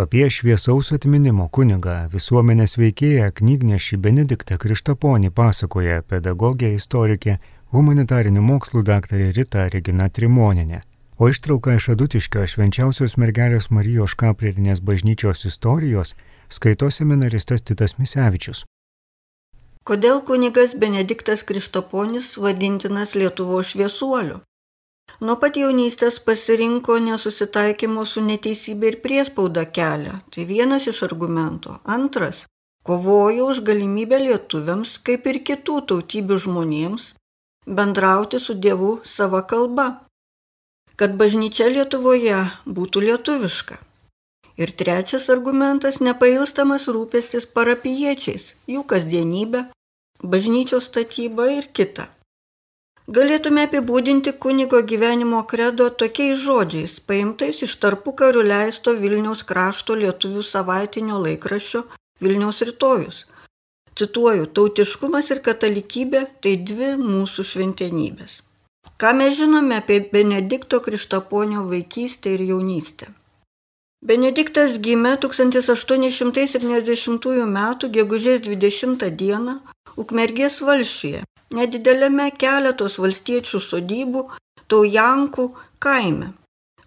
apie šviesaus atminimo kunigą, visuomenės veikėją, knygnešį Benediktą Krištaponį pasakoja pedagogė istorikė, humanitarinių mokslų daktarė Rita Regina Trimoninė. O ištrauką iš Adutiškio švenčiausios mergelės Marijos Kapririnės bažnyčios istorijos skaito seminaristas Titas Misevičius. Kodėl kunigas Benediktas Krištaponis vadintinas Lietuvo šviesuoliu? Nuo pat jaunystės pasirinko nesusitaikymo su neteisybė ir priespauda kelią. Tai vienas iš argumentų. Antras - kovojo už galimybę lietuviams, kaip ir kitų tautybių žmonėms, bendrauti su Dievu savo kalba. Kad bažnyčia Lietuvoje būtų lietuviška. Ir trečias argumentas - nepailstamas rūpestis parapiečiais, jų kasdienybė, bažnyčios statyba ir kita. Galėtume apibūdinti kunigo gyvenimo kredo tokiais žodžiais, paimtais iš tarpu karių leisto Vilniaus krašto lietuvių savaitinio laikraščio Vilniaus rytojus. Cituoju, tautiškumas ir katalikybė tai dvi mūsų šventenybės. Ką mes žinome apie Benedikto Krištaponio vaikystę ir jaunystę? Benediktas gimė 1870 m. gegužės 20 d. Ukmergės valšyje, nedidelėme keletos valstiečių sodybų Taujankų kaime.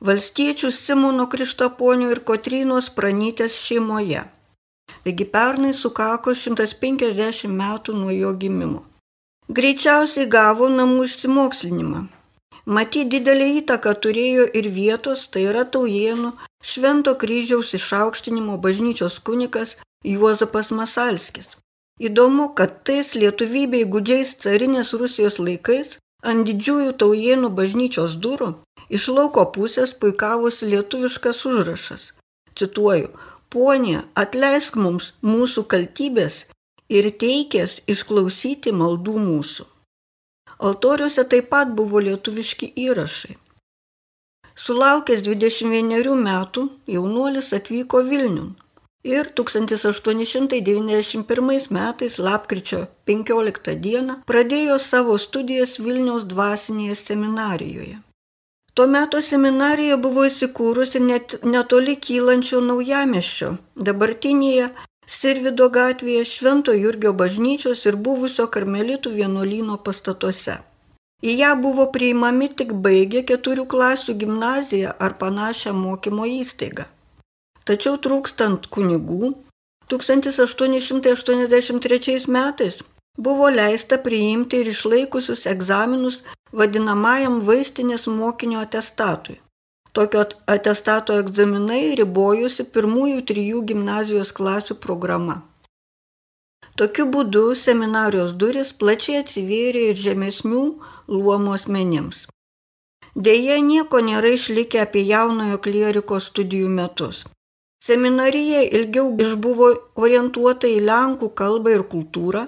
Valstiečių Simono Krištaponio ir Kotrynos Pranytės šeimoje. Taigi pernai sukako 150 metų nuo jo gimimo. Greičiausiai gavo namų išsimokslinimą. Matyt, didelį įtaką turėjo ir vietos, tai yra Taujienų Švento kryžiaus išaukštinimo bažnyčios kunikas Juozapas Masalskis. Įdomu, kad tais lietuvybei gudžiais carinės Rusijos laikais ant didžiųjų taujienų bažnyčios durų iš lauko pusės puikavosi lietuviškas užrašas. Cituoju, ponė, atleisk mums mūsų kaltybės ir teikės išklausyti maldų mūsų. Altoriuose taip pat buvo lietuviški įrašai. Sulaukęs 21 metų jaunuolis atvyko Vilniun, ir 1891 metais lapkričio 15 dieną pradėjo savo studijas Vilniaus dvasinėje seminarijoje. Tuo metu seminarija buvo įsikūrusi net netoli kylančio naujameščio, dabartinėje Sirvido gatvėje Švento Jurgio bažnyčios ir buvusio karmelitų vienuolyno pastatuose. Į ją buvo priimami tik baigę keturių klasių gimnaziją ar panašią mokymo įstaigą. Tačiau trūkstant kunigų, 1883 metais buvo leista priimti ir išlaikusius egzaminus vadinamajam vaistinės mokinio atestatui. Tokio atestato egzaminai ribojusi pirmųjų trijų gimnazijos klasių programa. Tokiu būdu seminarijos duris plačiai atsivėrė ir žemesnių luomų asmenims. Deja, nieko nėra išlikę apie jaunojo klieriko studijų metus. Seminarija ilgiau išbuvo orientuota į lenkų kalbą ir kultūrą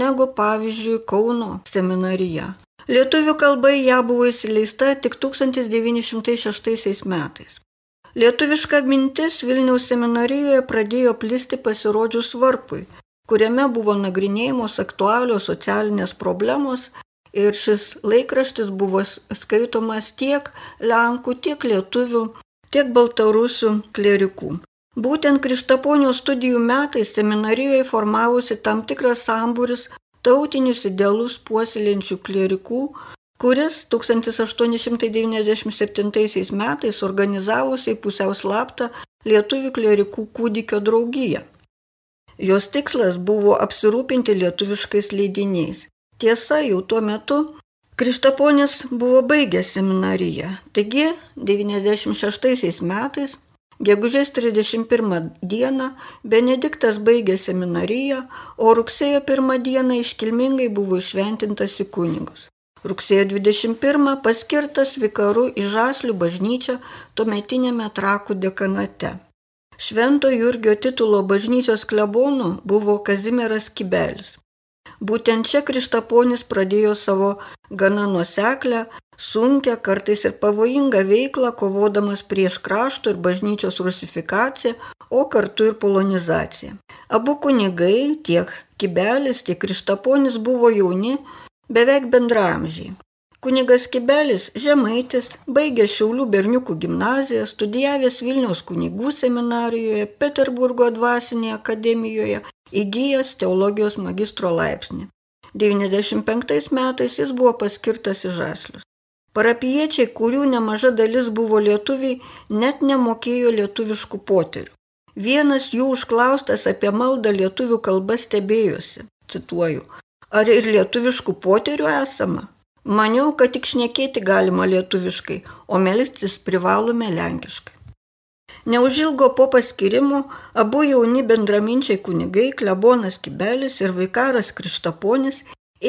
negu pavyzdžiui Kauno seminarija. Lietuvių kalba ją buvo įsileista tik 1906 metais. Lietuviška mintis Vilniaus seminarijoje pradėjo plisti pasirodžius varpui, kuriame buvo nagrinėjamos aktualios socialinės problemos ir šis laikraštis buvo skaitomas tiek lenkų, tiek lietuvių, tiek baltarusių klerikų. Būtent Krištaponio studijų metais seminarijoje formavosi tam tikras sambūris tautinius idealus puoselinčių klerikų, kuris 1897 metais organizavosi pusiau slaptą lietuvių klerikų kūdikio draugiją. Jos tikslas buvo apsirūpinti lietuviškais leidiniais. Tiesa, jau tuo metu Krištaponis buvo baigęs seminariją, taigi 96 metais Gegužės 31 dieną Benediktas baigė seminariją, o rugsėjo 1 dieną iškilmingai buvo išventintas į kunigus. Rugsėjo 21 paskirtas vikaru į Žaslių bažnyčią tuometinėme trakų dekanate. Švento Jurgio titulo bažnyčios klebonu buvo Kazimieras Kibelis. Būtent čia Krištaponis pradėjo savo gana nuseklę, sunkę, kartais ir pavojingą veiklą, kovodamas prieš krašto ir bažnyčios rusifikaciją, o kartu ir polonizaciją. Abu kunigai, tiek Kibelis, tiek Krištaponis buvo jauni, beveik bendramžiai. Kunigas Kibelis Žemaitis baigė Šiaulių berniukų gimnaziją, studijavęs Vilniaus kunigų seminarijoje, Peterburgo dvasinėje akademijoje, įgyjęs teologijos magistro laipsnį. 95 metais jis buvo paskirtas į Žaslius. Parapiečiai, kurių nemaža dalis buvo lietuviai, net nemokėjo lietuviškų poterių. Vienas jų užklaustas apie maldą lietuvių kalbą stebėjosi, cituoju, ar ir lietuviškų poterių esama? Maniau, kad tik šnekėti galima lietuviškai, o melstis privalome lenkiškai. Neužilgo po paskirimo abu jauni bendraminčiai kunigai, klebonas Kibelis ir vaikaras Krištaponis,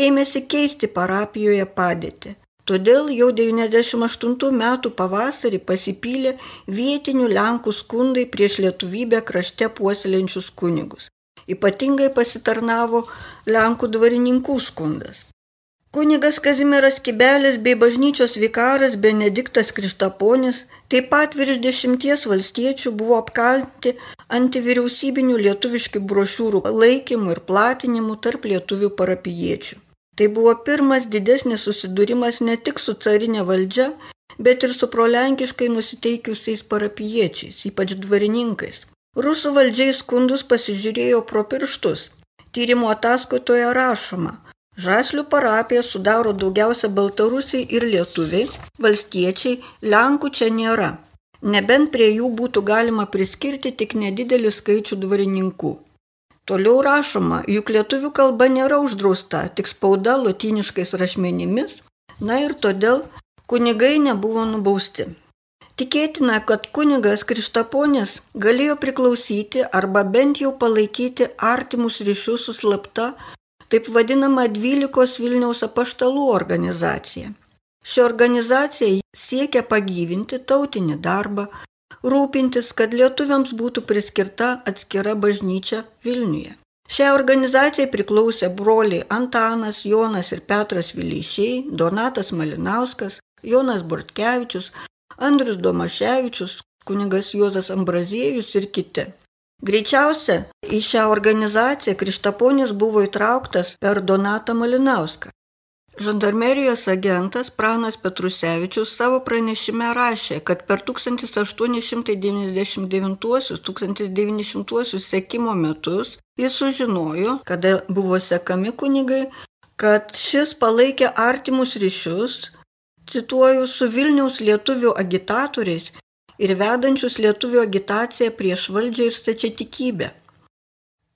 ėmėsi keisti parapijoje padėtį. Todėl jau 98 metų pavasarį pasipylė vietinių Lenkų skundai prieš lietuvybę krašte puoselinčius kunigus. Ypatingai pasitarnavo Lenkų dvarininkų skundas. Kunigas Kazimieras Kibelis bei bažnyčios vikaras Benediktas Krištaponis taip pat virš dešimties valstiečių buvo apkaltinti antivyriausybinių lietuviškų brošiūrų laikymų ir platinimų tarp lietuvių parapiečių. Tai buvo pirmas didesnis susidūrimas ne tik su carinė valdžia, bet ir su prolenkiškai nusiteikiusiais parapiečiais, ypač dvarininkais. Rusų valdžiai skundus pasižiūrėjo pro pirštus. Tyrimo ataskaitoje rašoma, Žaslių parapiją sudaro daugiausia baltarusiai ir lietuviai, valstiečiai, lenkų čia nėra, nebent prie jų būtų galima priskirti tik nedidelį skaičių dvarininkų. Toliau rašoma, juk lietuvių kalba nėra uždrausta, tik spauda lotyniškais rašmenimis, na ir todėl kunigai nebuvo nubausti. Tikėtina, kad kunigas Krištaponis galėjo priklausyti arba bent jau palaikyti artimus ryšius su slapta taip vadinama 12 Vilniaus apaštalų organizacija. Ši organizacija siekia pagyvinti tautinį darbą, rūpintis, kad lietuviams būtų priskirta atskira bažnyčia Vilniuje. Šiai organizacijai priklausė broliai Antanas, Jonas ir Petras Vileišiai, Donatas Malinauskas, Jonas Bortkevičius, Andrius Domaševičius, kunigas Juozas Ambraziejus ir kiti. Greičiausia, į šią organizaciją Krištaponis buvo įtrauktas per Donatą Malinauską. Žandarmerijos agentas Pranas Petrusevičius savo pranešime rašė, kad per 1899-1900 sekimo metus jis sužinojo, kada buvo sekami kunigai, kad šis palaikė artimus ryšius, cituoju, su Vilniaus lietuvių agitatoriais ir vedančius lietuvių agitaciją prieš valdžią ir stačiatikybę.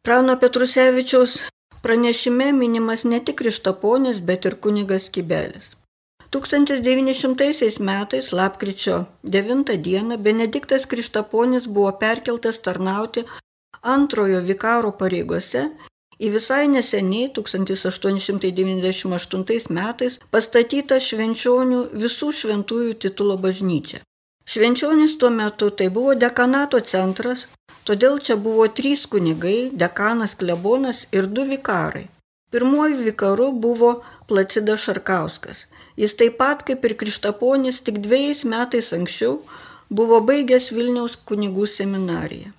Prano Petrusevičiaus pranešime minimas ne tik Krištaponis, bet ir kunigas Kibelis. 1900 metais, lapkričio 9 dieną, Benediktas Krištaponis buvo perkeltas tarnauti antrojo vikaro pareigose į visai neseniai 1898 metais pastatytą švenčionių visų šventųjų titulo bažnyčią. Švenčionis tuo metu tai buvo dekanato centras, todėl čia buvo trys kunigai, dekanas klebonas ir du vikarai. Pirmuoju vikaru buvo Placidas Šarkauskas. Jis taip pat kaip ir Krištaponis tik dviejais metais anksčiau buvo baigęs Vilniaus kunigų seminariją.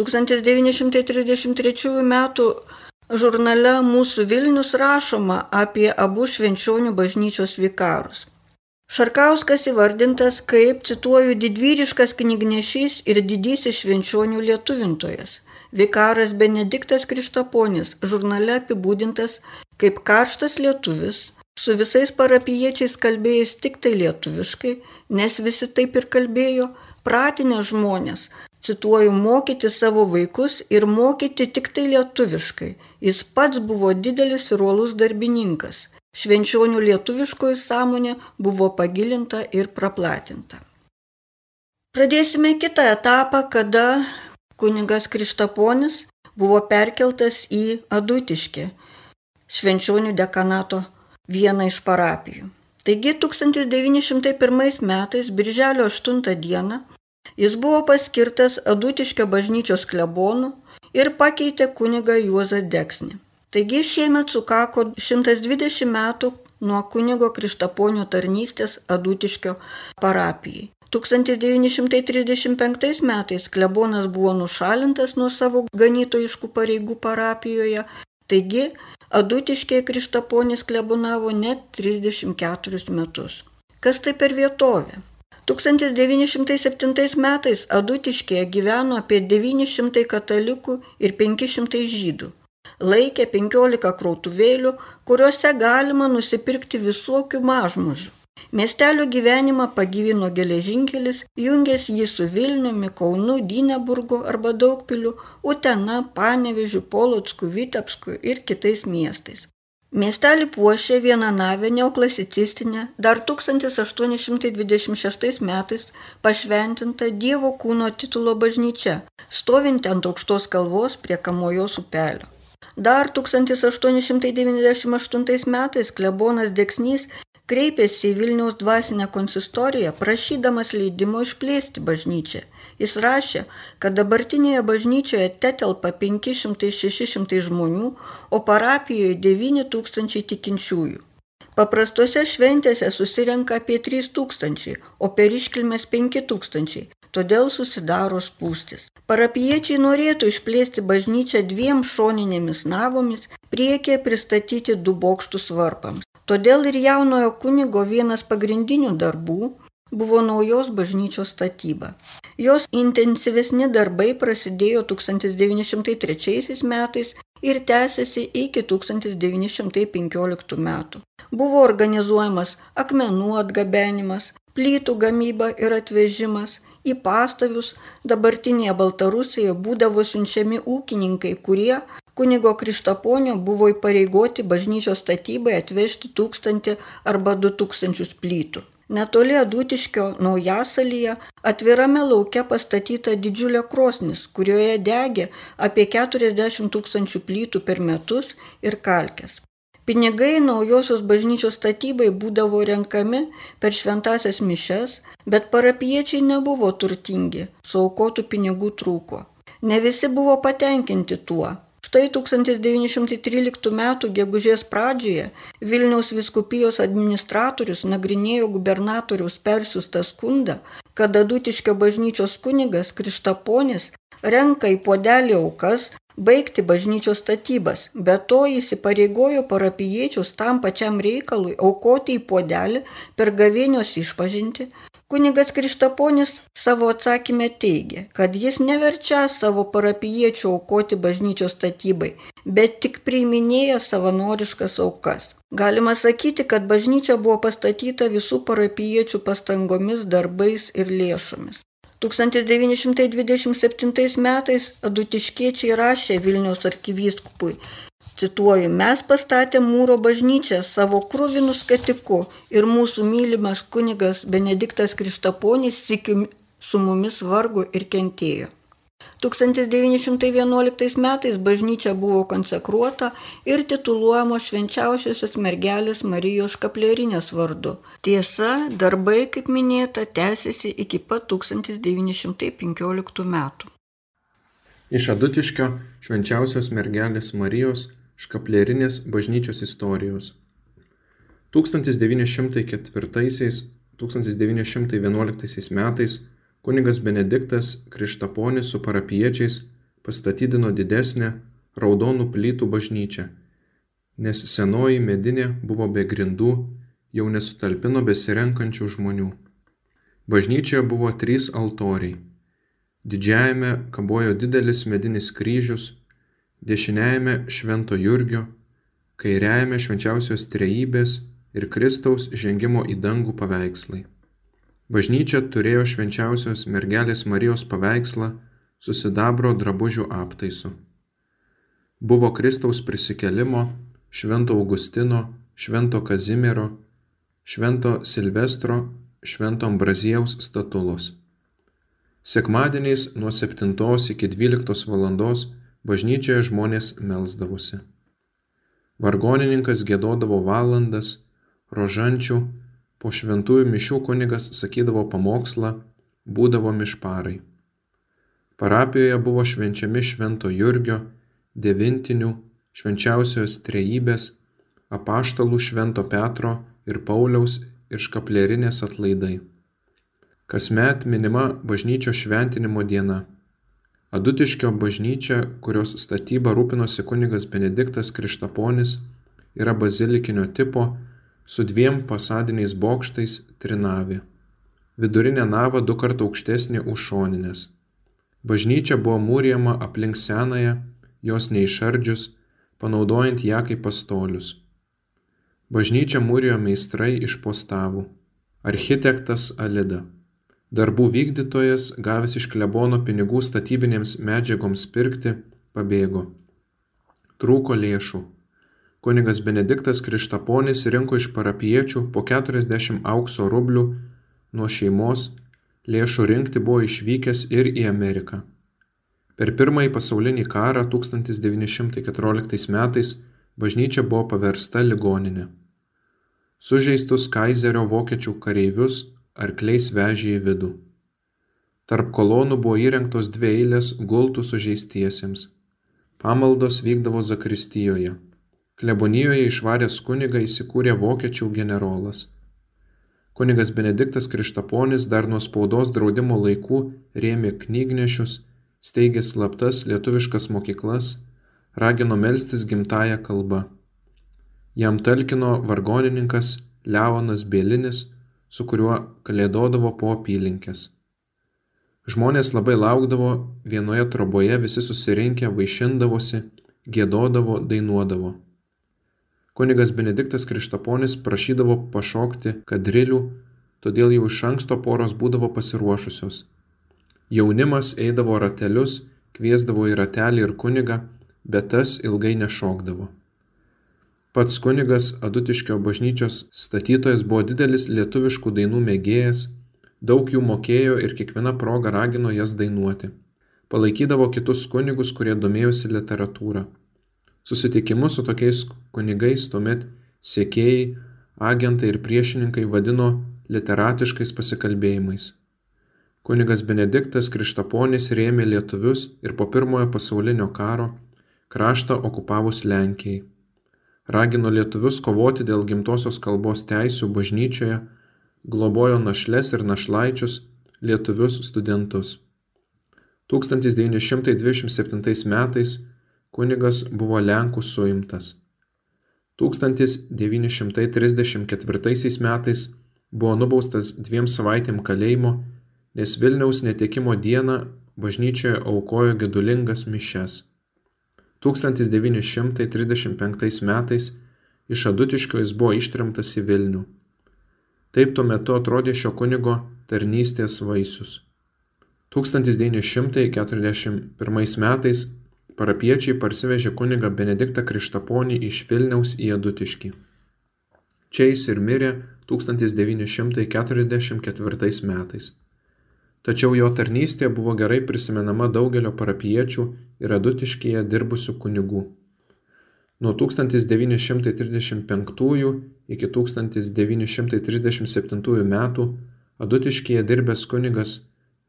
1933 m. žurnale Mūsų Vilnius rašoma apie abu švenčionių bažnyčios vikarus. Šarkauskas įvardintas kaip, cituoju, didvyriškas knygnešys ir didysis švenčionių lietuvintojas. Vikaras Benediktas Krištaponis žurnale apibūdintas kaip karštas lietuvis, su visais parapiečiais kalbėjęs tik tai lietuviškai, nes visi taip ir kalbėjo, pratinę žmonės, cituoju, mokyti savo vaikus ir mokyti tik tai lietuviškai. Jis pats buvo didelis ir uolus darbininkas švenčionių lietuviškoji sąmonė buvo pagilinta ir praplatinta. Pradėsime kitą etapą, kada kunigas Krištaponis buvo perkeltas į Adutiškę, švenčionių dekanato vieną iš parapijų. Taigi 1901 metais, birželio 8 dieną, jis buvo paskirtas Adutiškio bažnyčios klebonu ir pakeitė kunigą Juozą Deksnį. Taigi šiemet sukako 120 metų nuo kunigo Krištaponio tarnystės Adutiškio parapijai. 1935 metais klebonas buvo nušalintas nuo savo ganytojiškų pareigų parapijoje Taigi, Adutiškiai Krištaponis klebonavo net 34 metus. Kas tai per vietovė? 1907 metais Adutiškėje gyveno apie 900 katalikų ir 500 žydų. Laikė 15 krautuvėlių, kuriuose galima nusipirkti visokių mažmužių. Miestelio gyvenimą pagyvino geležinkelis, jungęs jį su Vilniumi, Kaunu, Dyneburgu arba Daugpiliu, Utena, Panevežiu, Polocku, Vitebsku ir kitais miestais. Miestelį puošė vieną navę neoklasicistinę, dar 1826 metais pašventinta Dievo kūno titulo bažnyčia, stovinti ant aukštos kalvos prie Kamojos upelio. Dar 1898 metais klebonas Deksnys kreipėsi į Vilniaus dvasinę konsistoriją, prašydamas leidimo išplėsti bažnyčią. Jis rašė, kad dabartinėje bažnyčioje tetelpa 500-600 žmonių, o parapijoje 9000 tikinčiųjų. Paprastose šventėse susirenka apie 3000, o per iškilmes 5000, todėl susidaro spūstis. Parapiečiai norėtų išplėsti bažnyčią dviem šoninėmis navomis, priekė pristatyti du bokštus varpams. Todėl ir jaunojo kunigo vienas pagrindinių darbų buvo naujos bažnyčios statyba. Jos intensyvesni darbai prasidėjo 1903 metais ir tęsiasi iki 1915 metų. Buvo organizuojamas akmenų atgabenimas, plytų gamyba ir atvežimas, į pastavius dabartinėje Baltarusijoje būdavo siunčiami ūkininkai, kurie Kunigo Krištaponio buvo įpareigoti bažnyčios statybai atvežti tūkstantį arba du tūkstančius plytų. Netoli Adutiškio naujasalyje atvirame lauke pastatyta didžiulė krosnis, kurioje degė apie 40 tūkstančių plytų per metus ir kalkės. Pinigai naujosios bažnyčios statybai būdavo renkami per šventasias mišes, bet parapiečiai nebuvo turtingi, saukotų pinigų trūko. Ne visi buvo patenkinti tuo, Štai 1913 m. gegužės pradžioje Vilniaus viskupijos administratorius nagrinėjo gubernatoriaus persiustą skundą, kad Adutiškio bažnyčios kunigas Krištaponis renka į podelį aukas baigti bažnyčios statybas, bet to įsipareigojo parapiečius tam pačiam reikalui aukoti į podelį per gavėnios išpažinti, Kunigas Krištaponis savo atsakymę teigia, kad jis neverčia savo parapiečių aukoti bažnyčios statybai, bet tik priiminėja savanoriškas aukas. Galima sakyti, kad bažnyčia buvo pastatyta visų parapiečių pastangomis, darbais ir lėšomis. 1927 metais adutiškiečiai rašė Vilniaus arkivyskupui, Cituoju, mes pastatėm mūro bažnyčią savo krūvinų skatiku ir mūsų mylimas kunigas Benediktas Krištaponis sikim su mumis vargu ir kentėjo. 1911 metais bažnyčia buvo konsekruota ir tituluojama švenčiausiosios mergelės Marijos škaplerinės vardu. Tiesa, darbai, kaip minėta, tęsiasi iki pat 1915 metų. Iš Adutiškio švenčiausios mergelės Marijos Škaplierinės bažnyčios istorijos 1904-1911 metais kunigas Benediktas Krištaponis su parapiečiais pastatydino didesnę raudonų plytų bažnyčią, nes senoji medinė buvo be grindų, jau nesutalpino besirenkančių žmonių. Bažnyčioje buvo trys altoriai. Didžiajame kabojo didelis medinis kryžius dešiniajame švento jurgio kairiajame švenčiausios trejybės ir kristaus žengimo į dangų paveikslai bažnyčia turėjo švenčiausios mergelės marijos paveikslą su sidabro drabužių aptaisu. Buvo kristaus prisikėlimo švento augustino švento kazimiero švento silvestro švento ambraziejaus statulos. Sekmadieniais nuo septintos iki dvyliktos valandos bažnyčioje žmonės melsdavosi. Vargonininkas giedodavo valandas rožančių po šventųjų mišių kunigas sakydavo pamokslą būdavo mišparai. Parapijoje buvo švenčiami švento jurgio devintinių švenčiausios trejybės apaštalų švento petro ir pauliaus ir škaplierinės atlaidai. Kasmet minima bažnyčios šventinimo diena. Adutiškio bažnyčia, kurios statyba rūpinosi kunigas Benediktas Krištaponis, yra bazilikinio tipo su dviem fasadiniais bokštais trinavė. Vidurinė nava du kart aukštesnė už šoninės. Bažnyčia buvo mūrijama aplink senąją, jos neišardžius, panaudojant ją kaip pastolius. Bažnyčią mūrijo meistrai iš postavų. Architektas Alida. Darbų vykdytojas, gavęs iš klebono pinigų statybinėms medžiagoms pirkti, pabėgo. Trūko lėšų. Kunigas Benediktas Krištaponis rinko iš parapiečių po 40 aukso rublių nuo šeimos, lėšų rinkti buvo išvykęs ir į Ameriką. Per pirmąjį pasaulinį karą 1914 metais bažnyčia buvo paversta ligoninė. Sužeistus kaizerio vokiečių kareivius arkliais vežė į vidų. Tarp kolonų buvo įrengtos dvi eilės gultų sužeistiesiems. Pamaldos vykdavo Zakristijoje. Klebonijoje išvaręs kunigą įsikūrė vokiečių generolas. Kunigas Benediktas Krištaponis dar nuo spaudos draudimo laikų rėmė knygnešius, steigė slaptas lietuviškas mokyklas, ragino melstis gimtają kalbą. Jam talkino vargonininkas Leonas Bielinis, su kuriuo kalėdodavo po apylinkes. Žmonės labai laukdavo, vienoje troboje visi susirinkę vaišindavosi, gėdodavo, dainuodavo. Kunigas Benediktas Krištaponis prašydavo pašokti kadrilių, todėl jau iš anksto poros būdavo pasiruošusios. Jaunimas eidavo ratelius, kviesdavo į ratelį ir kunigą, bet tas ilgai nešokdavo. Pats kunigas Adutiškio bažnyčios statytojas buvo didelis lietuviškų dainų mėgėjas, daug jų mokėjo ir kiekviena proga ragino jas dainuoti. Palaikydavo kitus kunigus, kurie domėjosi literatūrą. Susitikimus su tokiais kunigais tuomet siekėjai, agentai ir priešininkai vadino literatiškais pasikalbėjimais. Kunigas Benediktas Krištaponis rėmė lietuvius ir po pirmojo pasaulinio karo kraštą okupavus Lenkijai ragino lietuvius kovoti dėl gimtosios kalbos teisių bažnyčioje, globojo našles ir našlaičius, lietuvius studentus. 1927 metais kunigas buvo Lenkų suimtas. 1934 metais buvo nubaustas dviem savaitėm kalėjimo, nes Vilniaus netekimo dieną bažnyčioje aukojo gedulingas mišes. 1935 metais iš Adutiškio jis buvo ištremtas į Vilnių. Taip tuo metu atrodė šio kunigo tarnystės vaisius. 1941 metais parapiečiai parsivežė kunigą Benediktą Krištaponį iš Vilniaus į Adutiškį. Čia jis ir mirė 1944 metais tačiau jo tarnystė buvo gerai prisimenama daugelio parapijiečių ir adutiškyje dirbusių kunigų. Nuo 1935 iki 1937 metų adutiškyje dirbęs kunigas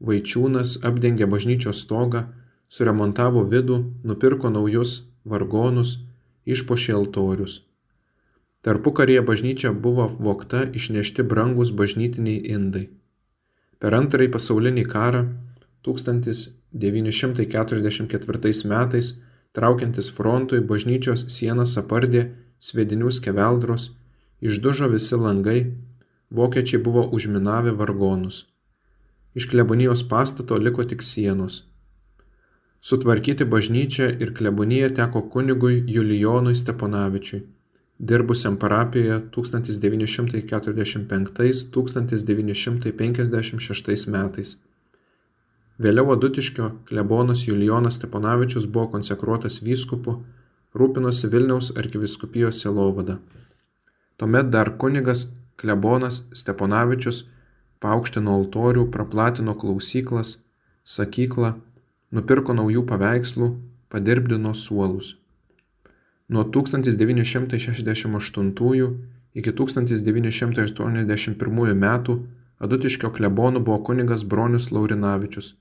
Vaičiūnas apdengė bažnyčios stogą, suremontavo vidų, nupirko naujus vargonus, išpošė altorius. Tarpukaryje bažnyčia buvo vokta išnešti brangus bažnytiniai indai. Per Antrąjį pasaulinį karą 1944 metais traukiantis frontui bažnyčios sienas apardė sviedinių skeveldros, išdužo visi langai, vokiečiai buvo užminavę vargonus. Iš klebonijos pastato liko tik sienos. Sutvarkyti bažnyčią ir kleboniją teko kunigui Julijonui Steponavičiui dirbusiam parapijoje 1945-1956 metais. Vėliau Adutiškio klebonas Julijonas Steponavičius buvo konsekruotas vyskupu, rūpinosi Vilniaus arkiviskupijos selovada. Tuomet dar kunigas klebonas Steponavičius paaukštino altorių, praplatino klausyklas, sakyklą, nupirko naujų paveikslų, padirbdino suolus. Nuo 1968 iki 1981 metų Adutiškio klebonu buvo kunigas Bronius Laurinavičius,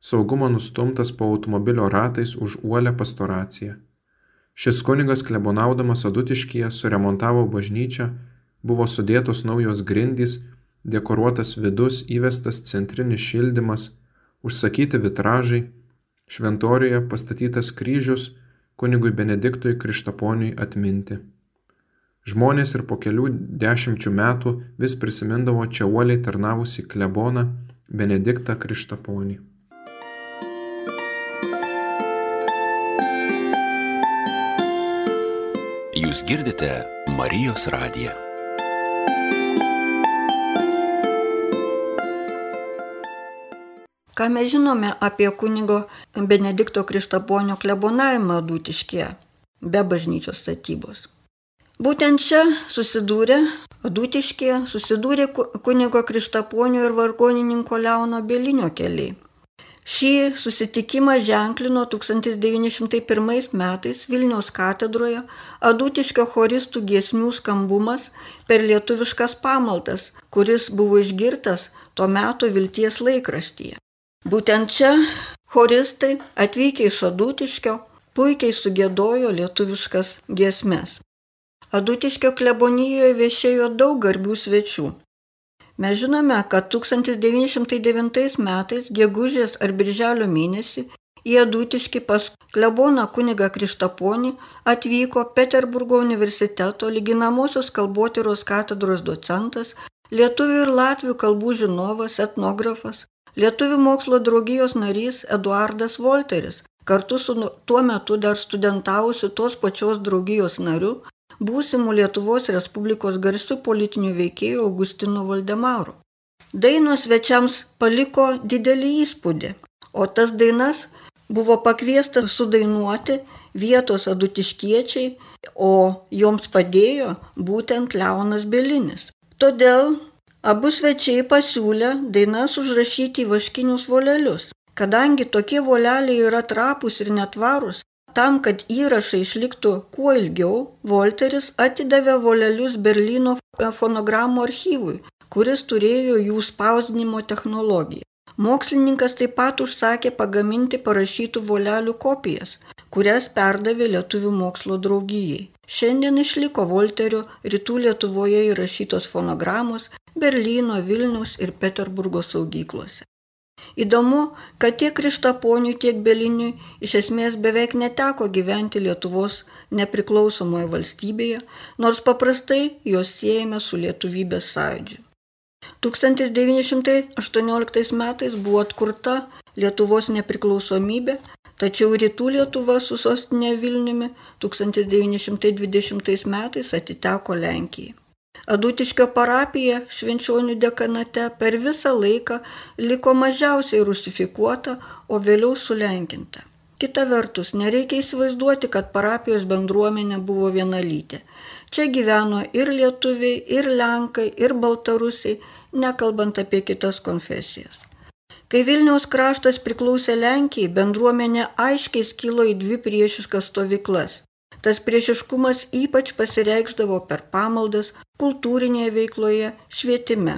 saugumo nustumtas po automobilio ratais už uolę pastoraciją. Šis kunigas klebonaudamas Adutiškyje suremontavo bažnyčią, buvo sudėtos naujos grindys, dekoruotas vidus, įvestas centrinis šildymas, užsakyti vitražai, Šventorijoje pastatytas kryžius kunigui Benediktui Krištaponiui atminti. Žmonės ir po kelių dešimčių metų vis prisimindavo čia uoliai tarnavusi kleboną Benediktą Krištaponį. Jūs girdite Marijos radiją. Ką mes žinome apie kunigo Benedikto Krištaponio klebonavimą Dūtiškėje be bažnyčios statybos? Būtent čia susidūrė, Dūtiškėje susidūrė kunigo Krištaponio ir vargonininko Leono Belinio keliai. Šį susitikimą ženklino 1901 metais Vilniaus katedroje Adutiškio choristų giesmių skambumas per lietuviškas pamaltas, kuris buvo išgirtas tuo metu Vilties laikraštyje. Būtent čia choristai atvykę iš Adutiškio puikiai sugėdojo lietuviškas giesmes. Adutiškio klebonijoje viešėjo daug garbių svečių. Mes žinome, kad 1909 metais gegužės ar birželio mėnesį į Adutiškį pas kleboną kunigą Krištaponį atvyko Peterburgo universiteto lyginamosios kalbotyros katedros docentas, lietuvių ir latvių kalbų žinovas, etnografas, Lietuvių mokslo draugijos narys Eduardas Volteris, kartu su nu, tuo metu dar studentavusiu tos pačios draugijos nariu, būsimų Lietuvos Respublikos garsių politinių veikėjų Augustino Valdemaru. Dainos svečiams paliko didelį įspūdį, o tas dainas buvo pakviesta sudainuoti vietos adutiškiečiai, o joms padėjo būtent Leonas Belinis. Todėl Abu svečiai pasiūlė dainas užrašyti į vaškinius volelius. Kadangi tokie voleliai yra trapus ir netvarus, tam, kad įrašai išliktų kuo ilgiau, Volteris atidavė volelius Berlyno fonogramų archyvui, kuris turėjo jų spausdinimo technologiją. Mokslininkas taip pat užsakė pagaminti parašytų volelių kopijas, kurias perdavė Lietuvių mokslo draugijai. Šiandien išliko Volterio rytų Lietuvoje įrašytos fonogramos Berlyno, Vilnius ir Peterburgo saugyklose. Įdomu, kad tiek Krištaponiui, tiek Beliniui iš esmės beveik neteko gyventi Lietuvos nepriklausomoje valstybėje, nors paprastai juos siejame su lietuvybės sąjūdžiu. 1918 metais buvo atkurta Lietuvos nepriklausomybė, tačiau rytų Lietuva su sostinė Vilniumi 1920 metais atiteko Lenkijai. Adutiškio parapija Švenčionių dekanate per visą laiką liko mažiausiai rusifikuota, o vėliau sulenkinta. Kita vertus, nereikia įsivaizduoti, kad parapijos bendruomenė buvo vienalytė. Čia gyveno ir lietuviai, ir lenkai, ir baltarusiai, nekalbant apie kitas konfesijas. Kai Vilniaus kraštas priklausė Lenkijai, bendruomenė aiškiai skilo į dvi priešiškas stovyklas Tas priešiškumas ypač pasireikždavo per pamaldas, kultūrinėje veikloje, švietime.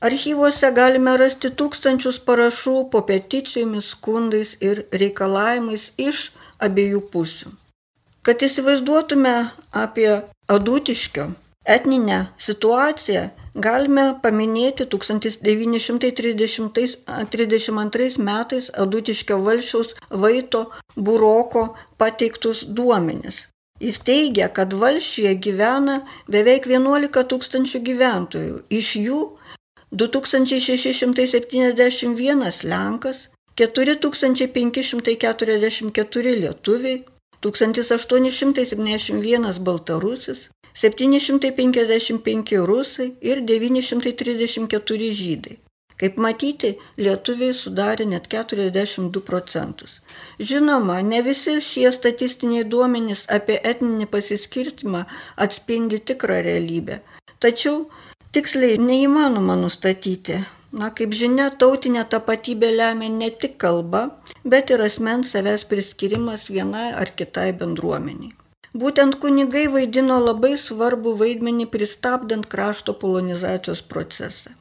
Archyvuose galime rasti tūkstančius parašų po peticijomis, skundais ir reikalavimais iš abiejų pusių. Kad įsivaizduotume apie Adutiškio etninę situaciją, galime paminėti 1932 metais Adutiškio valšiaus Vaito Buroko pateiktus duomenis. Jis teigia, kad valšyje gyvena beveik 11 tūkstančių gyventojų, iš jų 2671 Lenkas, 4544 lietuviai, 1871 baltarusis, 755 rusai ir 934 žydai. Kaip matyti, lietuviai sudarė net 42 procentus. Žinoma, ne visi šie statistiniai duomenys apie etninį pasiskirstimą atspindi tikrą realybę. Tačiau tiksliai neįmanoma nustatyti. Na, kaip žinia, tautinė tapatybė lemia ne tik kalba, bet ir asmens savęs priskirimas vienai ar kitai bendruomeniai. Būtent kunigai vaidino labai svarbu vaidmenį pristabdant krašto polonizacijos procesą.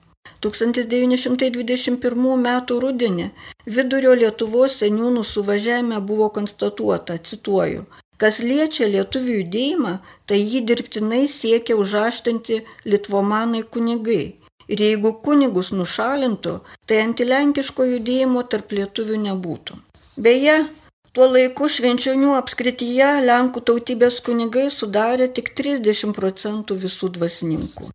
1921 m. rudenį vidurio Lietuvos seniūnų suvažiavime buvo konstatuota, cituoju, kas liečia lietuvių judėjimą, tai jį dirbtinai siekia užaštinti litvomanai kunigai. Ir jeigu kunigus nušalintų, tai antilenkiško judėjimo tarp lietuvių nebūtų. Beje, tuo laiku švenčionių apskrityje Lenkų tautybės kunigai sudarė tik 30 procentų visų dvasininkų.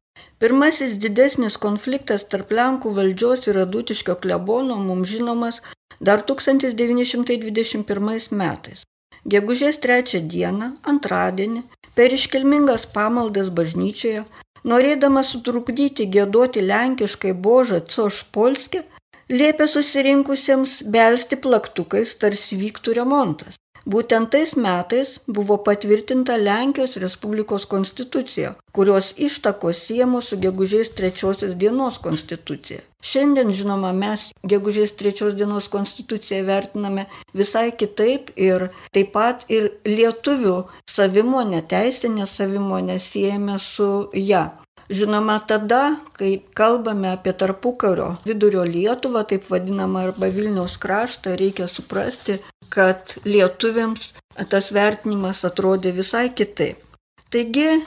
Pirmasis didesnis konfliktas tarp Lenkų valdžios ir Adutiškio klebono mums žinomas dar 1921 metais. Gegužės trečią dieną, antradienį, per iškilmingas pamaldas bažnyčioje, norėdamas sutrukdyti gėduoti lenkiškai Božą Cošpolskį, liepė susirinkusiems belsti plaktukais, tarsi vyktų remontas. Būtent tais metais buvo patvirtinta Lenkijos Respublikos konstitucija, kurios ištakos siemos su gegužės trečiosios dienos konstitucija. Šiandien, žinoma, mes gegužės trečios dienos konstituciją vertiname visai kitaip ir taip pat ir lietuvių savimonę, teisinę savimonę siejame su ją. Žinoma, tada, kai kalbame apie tarpukario vidurio Lietuvą, taip vadinamą arba Vilniaus kraštą, reikia suprasti, kad lietuviams tas vertinimas atrodė visai kitaip. Taigi,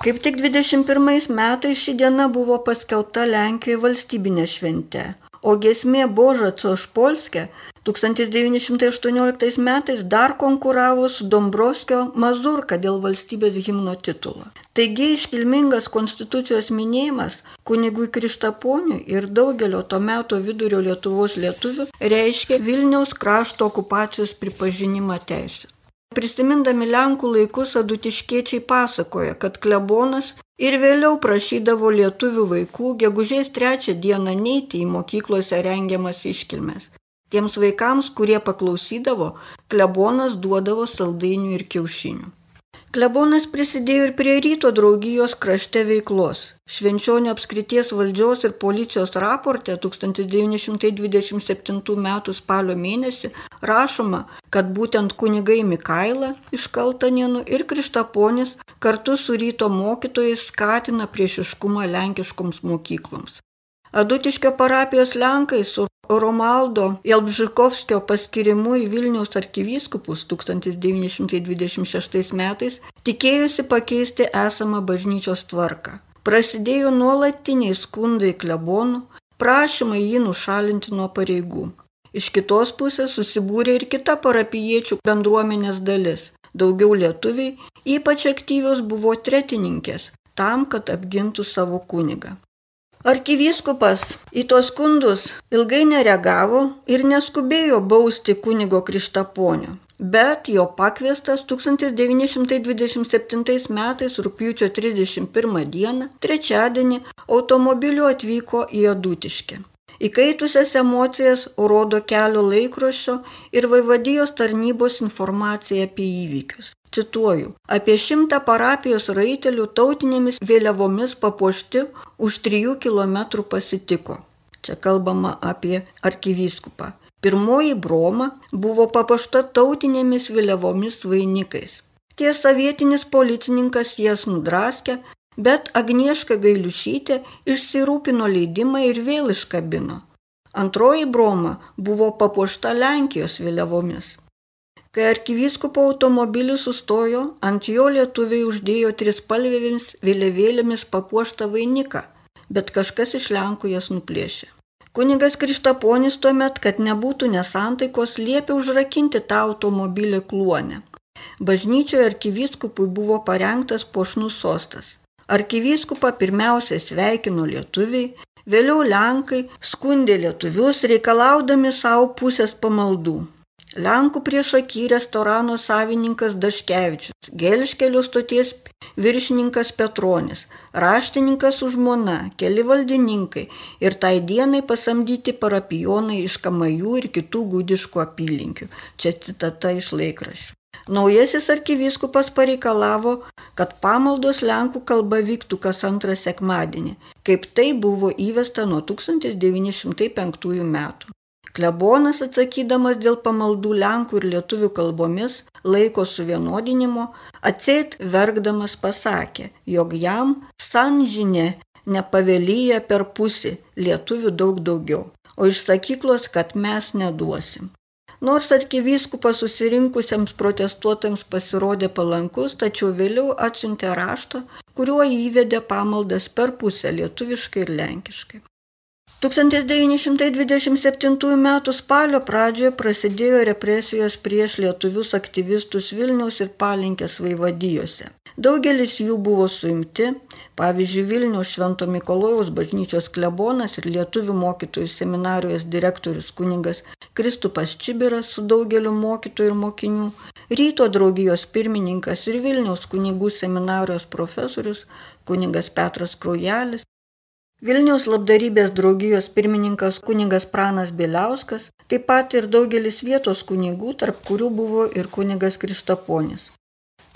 kaip tik 21 metais ši diena buvo paskelbta Lenkijoje valstybinė švente, o gesmė Boža Cošpolskė 1918 metais dar konkuravo su Dombrovskio Mazurka dėl valstybės himno titulo. Taigi iškilmingas konstitucijos minėjimas kunigui Krištaponiui ir daugelio to meto vidurio Lietuvos lietuvių reiškia Vilniaus krašto okupacijos pripažinimą teisę. Prisimindami Lenkų laikus adutiškiečiai pasakoja, kad klebonas ir vėliau prašydavo lietuvių vaikų gegužės trečią dieną neiti į mokyklose rengiamas iškilmes. Tiems vaikams, kurie paklausydavo, klebonas duodavo saldainių ir kiaušinių. Klebonas prisidėjo ir prie ryto draugijos krašte veiklos. Švenčionio apskrities valdžios ir policijos raporte 1927 m. spalio mėnesį rašoma, kad būtent kunigai Mikaila iš Kaltanienų ir Krištaponis kartu su ryto mokytojais skatina priešiškumą lenkiškoms mokykloms. Adutiškio parapijos Lenkai su Romaldo Jelbžikovskio paskirimu į Vilniaus arkivyskupus 1926 metais tikėjusi pakeisti esamą bažnyčios tvarką. Prasidėjo nuolatiniai skundai klebonų, prašymai jį nušalinti nuo pareigų. Iš kitos pusės susibūrė ir kita parapiečių bendruomenės dalis. Daugiau lietuviai, ypač aktyvios buvo tretininkės, tam, kad apgintų savo kunigą. Arkivyskupas į tos skundus ilgai nereagavo ir neskubėjo bausti kunigo Krištaponio, bet jo pakviestas 1927 metais rūpiučio 31 dieną, trečiadienį, automobiliu atvyko į Adutiškę. Įkaitusias emocijas rodo kelio laikrošio ir vaivadijos tarnybos informacija apie įvykius. Cituoju, apie šimtą parapijos raitelių tautinėmis vėliavomis papuošti už trijų kilometrų pasitiko. Čia kalbama apie arkivyskupą. Pirmoji broma buvo papuošta tautinėmis vėliavomis vainikais. Tiesa, vietinis policininkas jas nudraskė, bet Agnieška Gailiušytė išsirūpino leidimą ir vėl iškabino. Antroji broma buvo papuošta Lenkijos vėliavomis. Kai arkivyskupo automobilis sustojo, ant jo lietuviai uždėjo trispalvėmis vėliavėlėmis papuoštą vainiką, bet kažkas iš Lenkų jas nuplėšė. Kunigas Krištaponis tuomet, kad nebūtų nesantaikos, liepė užrakinti tą automobilį kluonę. Bažnyčioje arkivyskupui buvo parengtas pošnus sostas. Arkivyskupą pirmiausia sveikino lietuviai, vėliau Lenkai skundė lietuvius reikalaudami savo pusės pamaldų. Lenkų priešaky restorano savininkas Daškevičius, Gelškelio stoties viršininkas Petronis, raštininkas už žmona, keli valdininkai ir tai dienai pasamdyti parapijonai iš Kamajų ir kitų gudiškų apylinkių. Čia citata iš laikraščių. Naujasis arkivyskupas pareikalavo, kad pamaldos Lenkų kalba vyktų kas antrą sekmadienį, kaip tai buvo įvesta nuo 1905 metų. Klebonas atsakydamas dėl pamaldų lenkų ir lietuvių kalbomis laiko suvienodinimo, atseit verkdamas pasakė, jog jam sanžinė nepavelyja per pusį, lietuvių daug daugiau, o iš sakyklos, kad mes neduosim. Nors arkivyskupas susirinkusiems protestuotams pasirodė palankus, tačiau vėliau atsiuntė raštą, kuriuo įvedė pamaldas per pusę lietuviškai ir lenkiškai. 1927 m. spalio pradžioje prasidėjo represijos prieš lietuvius aktyvistus Vilniaus ir Palinkės vaivadijose. Daugelis jų buvo suimti, pavyzdžiui, Vilniaus Švento Mikolojaus bažnyčios klebonas ir lietuvių mokytojų seminarijos direktorius kuningas Kristupas Čibiras su daugeliu mokytojų ir mokinių, ryto draugijos pirmininkas ir Vilniaus kunigų seminarijos profesorius kuningas Petras Kraujelis, Vilniaus labdarybės draugijos pirmininkas kunigas Pranas Bieliauskas, taip pat ir daugelis vietos kunigų, tarp kurių buvo ir kunigas Krištaponis.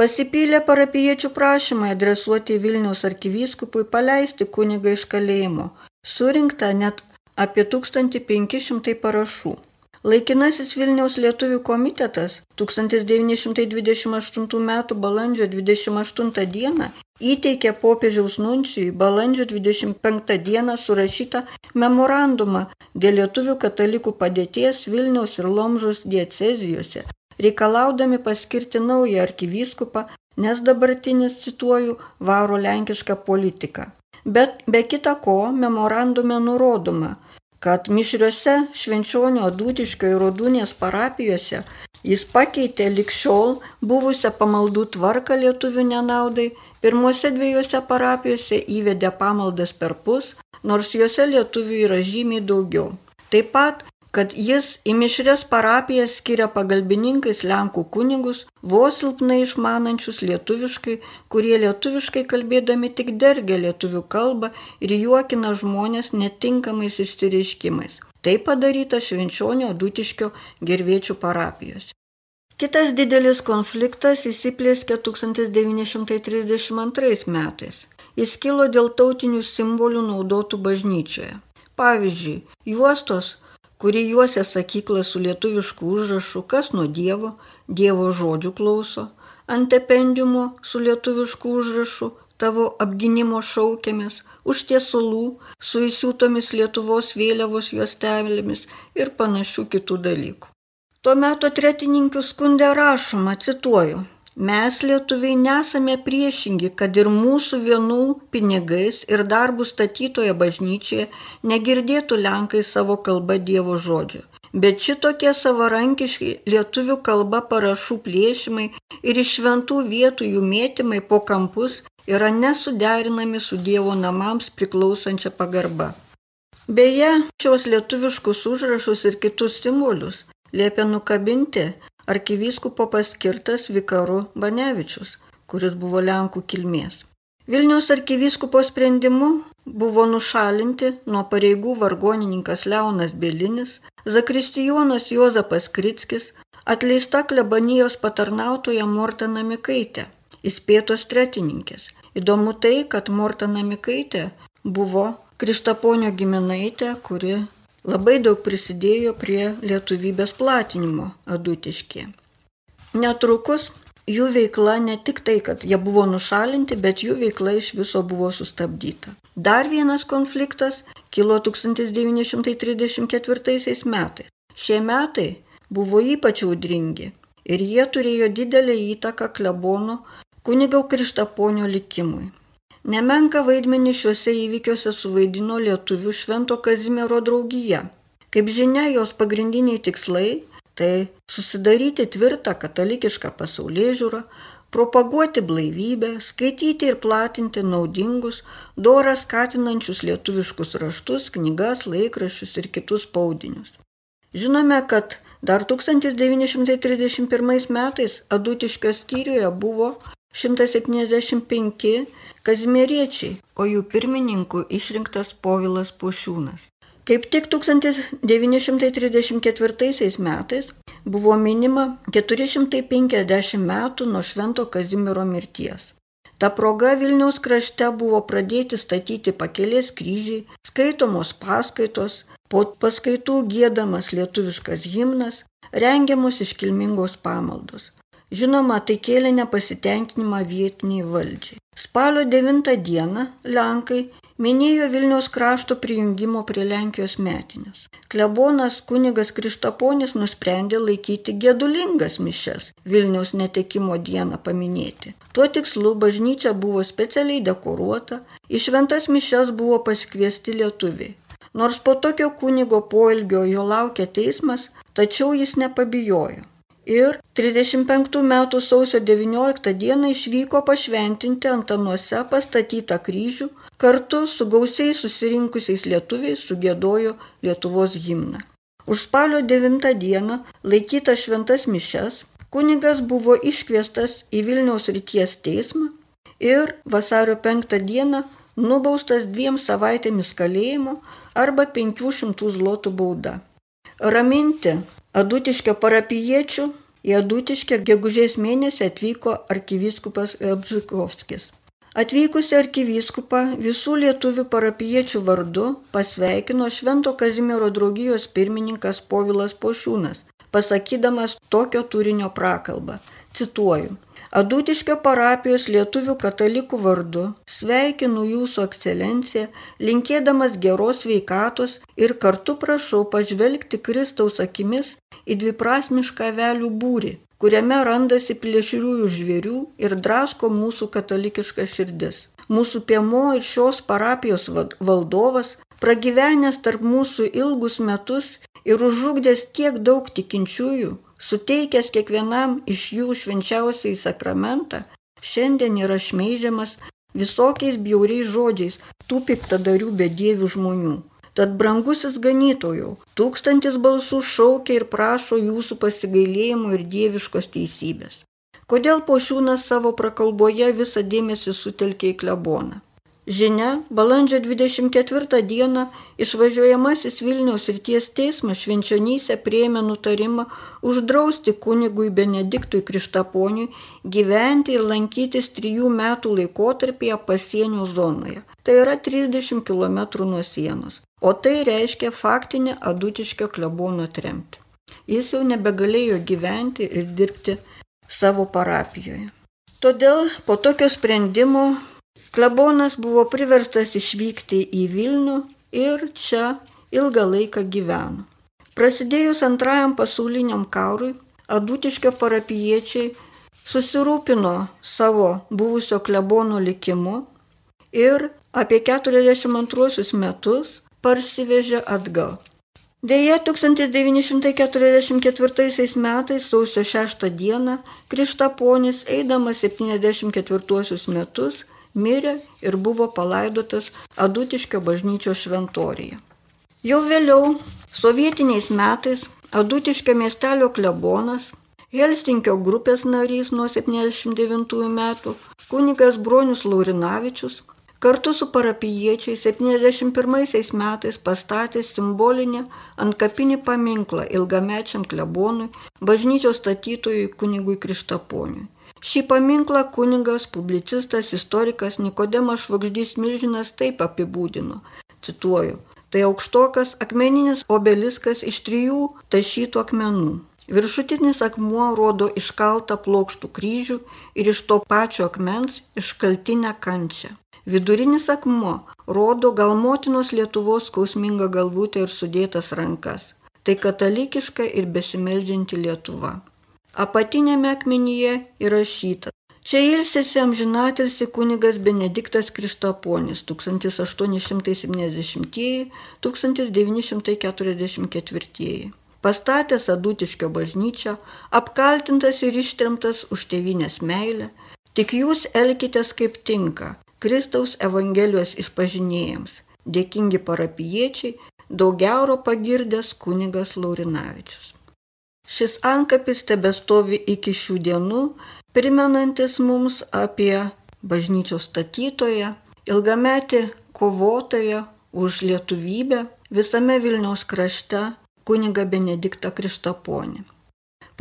Pasipylė parapiečių prašymai adresuoti Vilniaus arkivyskupui paleisti kunigą iš kalėjimo. Surinkta net apie 1500 parašų. Laikinasis Vilniaus lietuvių komitetas 1928 m. balandžio 28 d. įteikė popiežiaus nuncijui balandžio 25 d. surašytą memorandumą dėl lietuvių katalikų padėties Vilniaus ir Lomžos diecezijose, reikalaudami paskirti naują arkivyskupą, nes dabartinis, cituoju, varo lenkišką politiką. Bet be kita ko, memorandume nurodoma, kad mišriuose Švenčionio Dūtiškio ir Rodūnės parapijose jis pakeitė likščiol buvusią pamaldų tvarką lietuvių nenaudai, pirmuose dviejose parapijose įvedė pamaldas per pus, nors juose lietuvių yra žymiai daugiau. Taip pat kad jis į mišrės parapijas skiria pagalbininkais Lenkų kunigus, vos silpnai išmanančius lietuviškai, kurie lietuviškai kalbėdami tik dergia lietuvių kalbą ir juokina žmonės netinkamais išsireiškimais. Tai padaryta Švenčionio Dutiškio gerviečių parapijos. Kitas didelis konfliktas įsiplėskė 1932 metais. Jis kilo dėl tautinių simbolių naudotų bažnyčioje. Pavyzdžiui, juostos kuri juosia sakyklą su lietuvišku užrašu Kas nuo Dievo, Dievo žodžių klauso, antependiumo su lietuvišku užrašu Tavo apginimo šaukėmės, už tiesulų su įsiūtomis Lietuvos vėliavos juostelėmis ir panašių kitų dalykų. Tuo metu tretininkių skundė rašoma, cituoju, Mes lietuviai nesame priešingi, kad ir mūsų vienų pinigais ir darbų statytoje bažnyčioje negirdėtų Lenkai savo kalbą Dievo žodžio. Bet šitokie savarankiški lietuvių kalba parašų plėšimai ir iš šventų vietų jų mėtymai po kampus yra nesuderinami su Dievo namams priklausančia pagarba. Beje, šios lietuviškus užrašus ir kitus simbolius liepia nukabinti arkivyskupo paskirtas vikaru Banevičius, kuris buvo Lenkų kilmės. Vilniaus arkivyskupo sprendimu buvo nušalinti nuo pareigų vargonininkas Leonas Belinis, zakristijonas Jozapas Kritskis, atleista klebanijos patarnautoja Morta Namikaitė, įspėtos tretininkės. Įdomu tai, kad Morta Namikaitė buvo Krištaponio giminaitė, kuri labai daug prisidėjo prie lietuvybės platinimo adutiškė. Netrukus jų veikla ne tik tai, kad jie buvo nušalinti, bet jų veikla iš viso buvo sustabdyta. Dar vienas konfliktas kilo 1934 metais. Šie metai buvo ypač audringi ir jie turėjo didelę įtaką klebono kunigau Krištaponio likimui. Nemenka vaidmenį šiuose įvykiuose suvaidino lietuvių Švento Kazimiero draugija. Kaip žinia, jos pagrindiniai tikslai - tai susidaryti tvirtą katalikišką pasaulyje žiūrą, propaguoti blaivybę, skaityti ir platinti naudingus, dorą skatinančius lietuviškus raštus, knygas, laikraščius ir kitus spaudinius. Žinome, kad dar 1931 metais Adutiškio skyriuje buvo 175 kazimieriečiai, o jų pirmininku išrinktas Povilas Pošiūnas. Kaip tik 1934 metais buvo minima 450 metų nuo Švento Kazimiero mirties. Ta proga Vilniaus krašte buvo pradėti statyti pakelės kryžiai, skaitomos paskaitos, po paskaitų gėdamas lietuviškas himnas, rengiamos iškilmingos pamaldos. Žinoma, tai kėlė nepasitenkinimą vietiniai valdžiai. Spalio 9 dieną Lenkai minėjo Vilniaus krašto prijungimo prie Lenkijos metinės. Klebonas kunigas Krištaponis nusprendė laikyti gedulingas mišes Vilniaus netekimo dieną paminėti. Tuo tikslu bažnyčia buvo specialiai dekoruota, į šventas mišes buvo pasikviesti lietuviai. Nors po tokio kunigo poelgio jo laukia teismas, tačiau jis nepabijojo. Ir 35 metų sausio 19 dieną išvyko pašventinti Antanuose pastatytą kryžių, kartu su gausiai susirinkusiais lietuviais sugėdojo Lietuvos himną. Už spalio 9 dieną laikytas šventas mišes, kunigas buvo iškviestas į Vilniaus ryties teismą ir vasario 5 dieną nubaustas dviem savaitėmis kalėjimo arba 500 zlotų bauda. Raminti adutiškio parapiečių į adutiškę gegužės mėnesį atvyko arkivyskupas Bžikovskis. Atvykusi arkivyskupą visų lietuvių parapiečių vardu pasveikino Švento Kazimiero draugijos pirmininkas Povilas Pošiūnas, pasakydamas tokio turinio prakalbą. Cituoju. Adutiškio parapijos lietuvių katalikų vardu sveikinu jūsų ekscelenciją, linkėdamas geros veikatos ir kartu prašau pažvelgti Kristaus akimis į dviprasmišką velių būrį, kuriame randasi plėšriųjų žvėrių ir drasko mūsų katalikiška širdis. Mūsų piemo ir šios parapijos valdovas, pragyvenęs tarp mūsų ilgus metus ir užžugdęs tiek daug tikinčiųjų, suteikęs kiekvienam iš jų švenčiausiai sakramentą, šiandien yra šmeižiamas visokiais bjauriais žodžiais tų piktadarių bedievių žmonių. Tad brangusis ganytojau, tūkstantis balsų šaukia ir prašo jūsų pasigailėjimo ir dieviškos teisybės. Kodėl pošiūnas savo prakalboje visą dėmesį sutelkė į kleboną? Žinia, balandžio 24 dieną išvažiuojamasis Vilniaus ryties teismas švenčionyse prieėmė nutarimą uždrausti kunigui Benediktui Krištaponiui gyventi ir lankytis trijų metų laikotarpyje pasienio zonoje. Tai yra 30 km nuo sienos. O tai reiškia faktinę adutiškio klebono tremtį. Jis jau nebegalėjo gyventi ir dirbti savo parapijoje. Todėl po tokio sprendimo Klebonas buvo priverstas išvykti į Vilnių ir čia ilgą laiką gyveno. Prasidėjus antrajam pasauliniam karui, adutiškio parapiečiai susirūpino savo buvusio klebono likimu ir apie 42 metus parsivežė atgal. Deja, 1944 metais sausio 6 dieną Krištaponis, eidamas 74 metus, mirė ir buvo palaidotas Adutiškio bažnyčios šventorėje. Jau vėliau, sovietiniais metais, Adutiškio miestelio klebonas, Helsinkio grupės narys nuo 79 metų, kunigas Bronius Laurinavičius, kartu su parapiečiais 71 metais pastatė simbolinį antkapinį paminklą ilgamečiam klebonui, bažnyčios statytojui kunigui Krištaponiui. Šį paminklą kuningas, publicistas, istorikas Nikodemas Švagždys Milžinas taip apibūdino. Cituoju. Tai aukštokas akmeninis obeliskas iš trijų tašytų akmenų. Viršutinis akmuo rodo iškaltą plokštų kryžių ir iš to pačio akmens iškaltinę kančią. Vidurinis akmuo rodo gal motinos Lietuvos skausmingą galvutę ir sudėtas rankas. Tai katalikiška ir besimeldžianti Lietuva. Apatinėme akmenyje įrašyta. Čia ilsėsi amžinatilsi kunigas Benediktas Kristoponis 1880-1944. Pastatęs Adutiškio bažnyčią, apkaltintas ir ištrimtas už tėvinės meilę, tik jūs elkitės kaip tinka Kristaus Evangelijos išpažinėjams, dėkingi parapiečiai, daugiauro pagirdęs kunigas Laurinavičius. Šis ankapis tebestovi iki šių dienų, primenantis mums apie bažnyčios statytoją, ilgametį kovotoją už lietuvybę visame Vilniaus krašte kuniga Benediktą Krištaponį.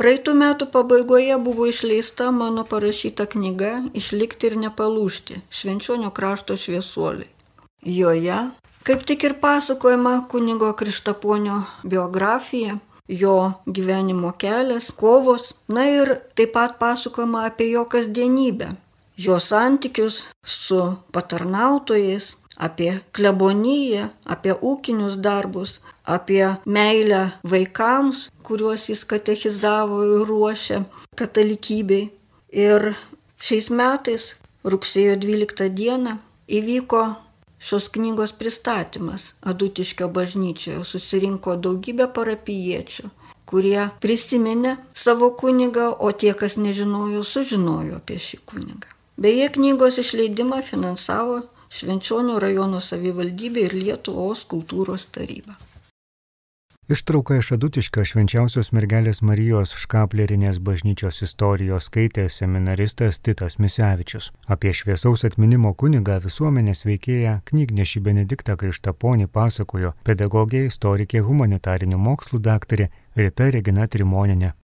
Praeitų metų pabaigoje buvo išleista mano parašyta knyga Išlikti ir nepalūšti - Švenčionio krašto šviesuoliai. Joje, kaip tik ir pasakojama kunigo Krištaponio biografija, jo gyvenimo kelias, kovos, na ir taip pat pasakoma apie jo kasdienybę, jo santykius su patarnautojais, apie kleboniją, apie ūkinius darbus, apie meilę vaikams, kuriuos jis katechizavo ir ruošė katalikybei. Ir šiais metais, rugsėjo 12 dieną, įvyko šios knygos pristatymas Adutiškio bažnyčioje susirinko daugybė parapiečių, kurie prisiminė savo kunigą, o tie, kas nežinojo, sužinojo apie šį kunigą. Beje, knygos išleidimą finansavo Švenčionių rajono savivaldybė ir Lietuvos kultūros taryba. Ištrauką iš Adutiškio švenčiausios mergelės Marijos škaplerinės bažnyčios istorijos skaitė seminaristas Titas Misevičius. Apie šviesaus atminimo kunigą visuomenės veikėją knygnešį Benediktą Krištaponį pasakojo pedagogė, istorikė, humanitarinių mokslų daktarė Rita Regina Trimoninė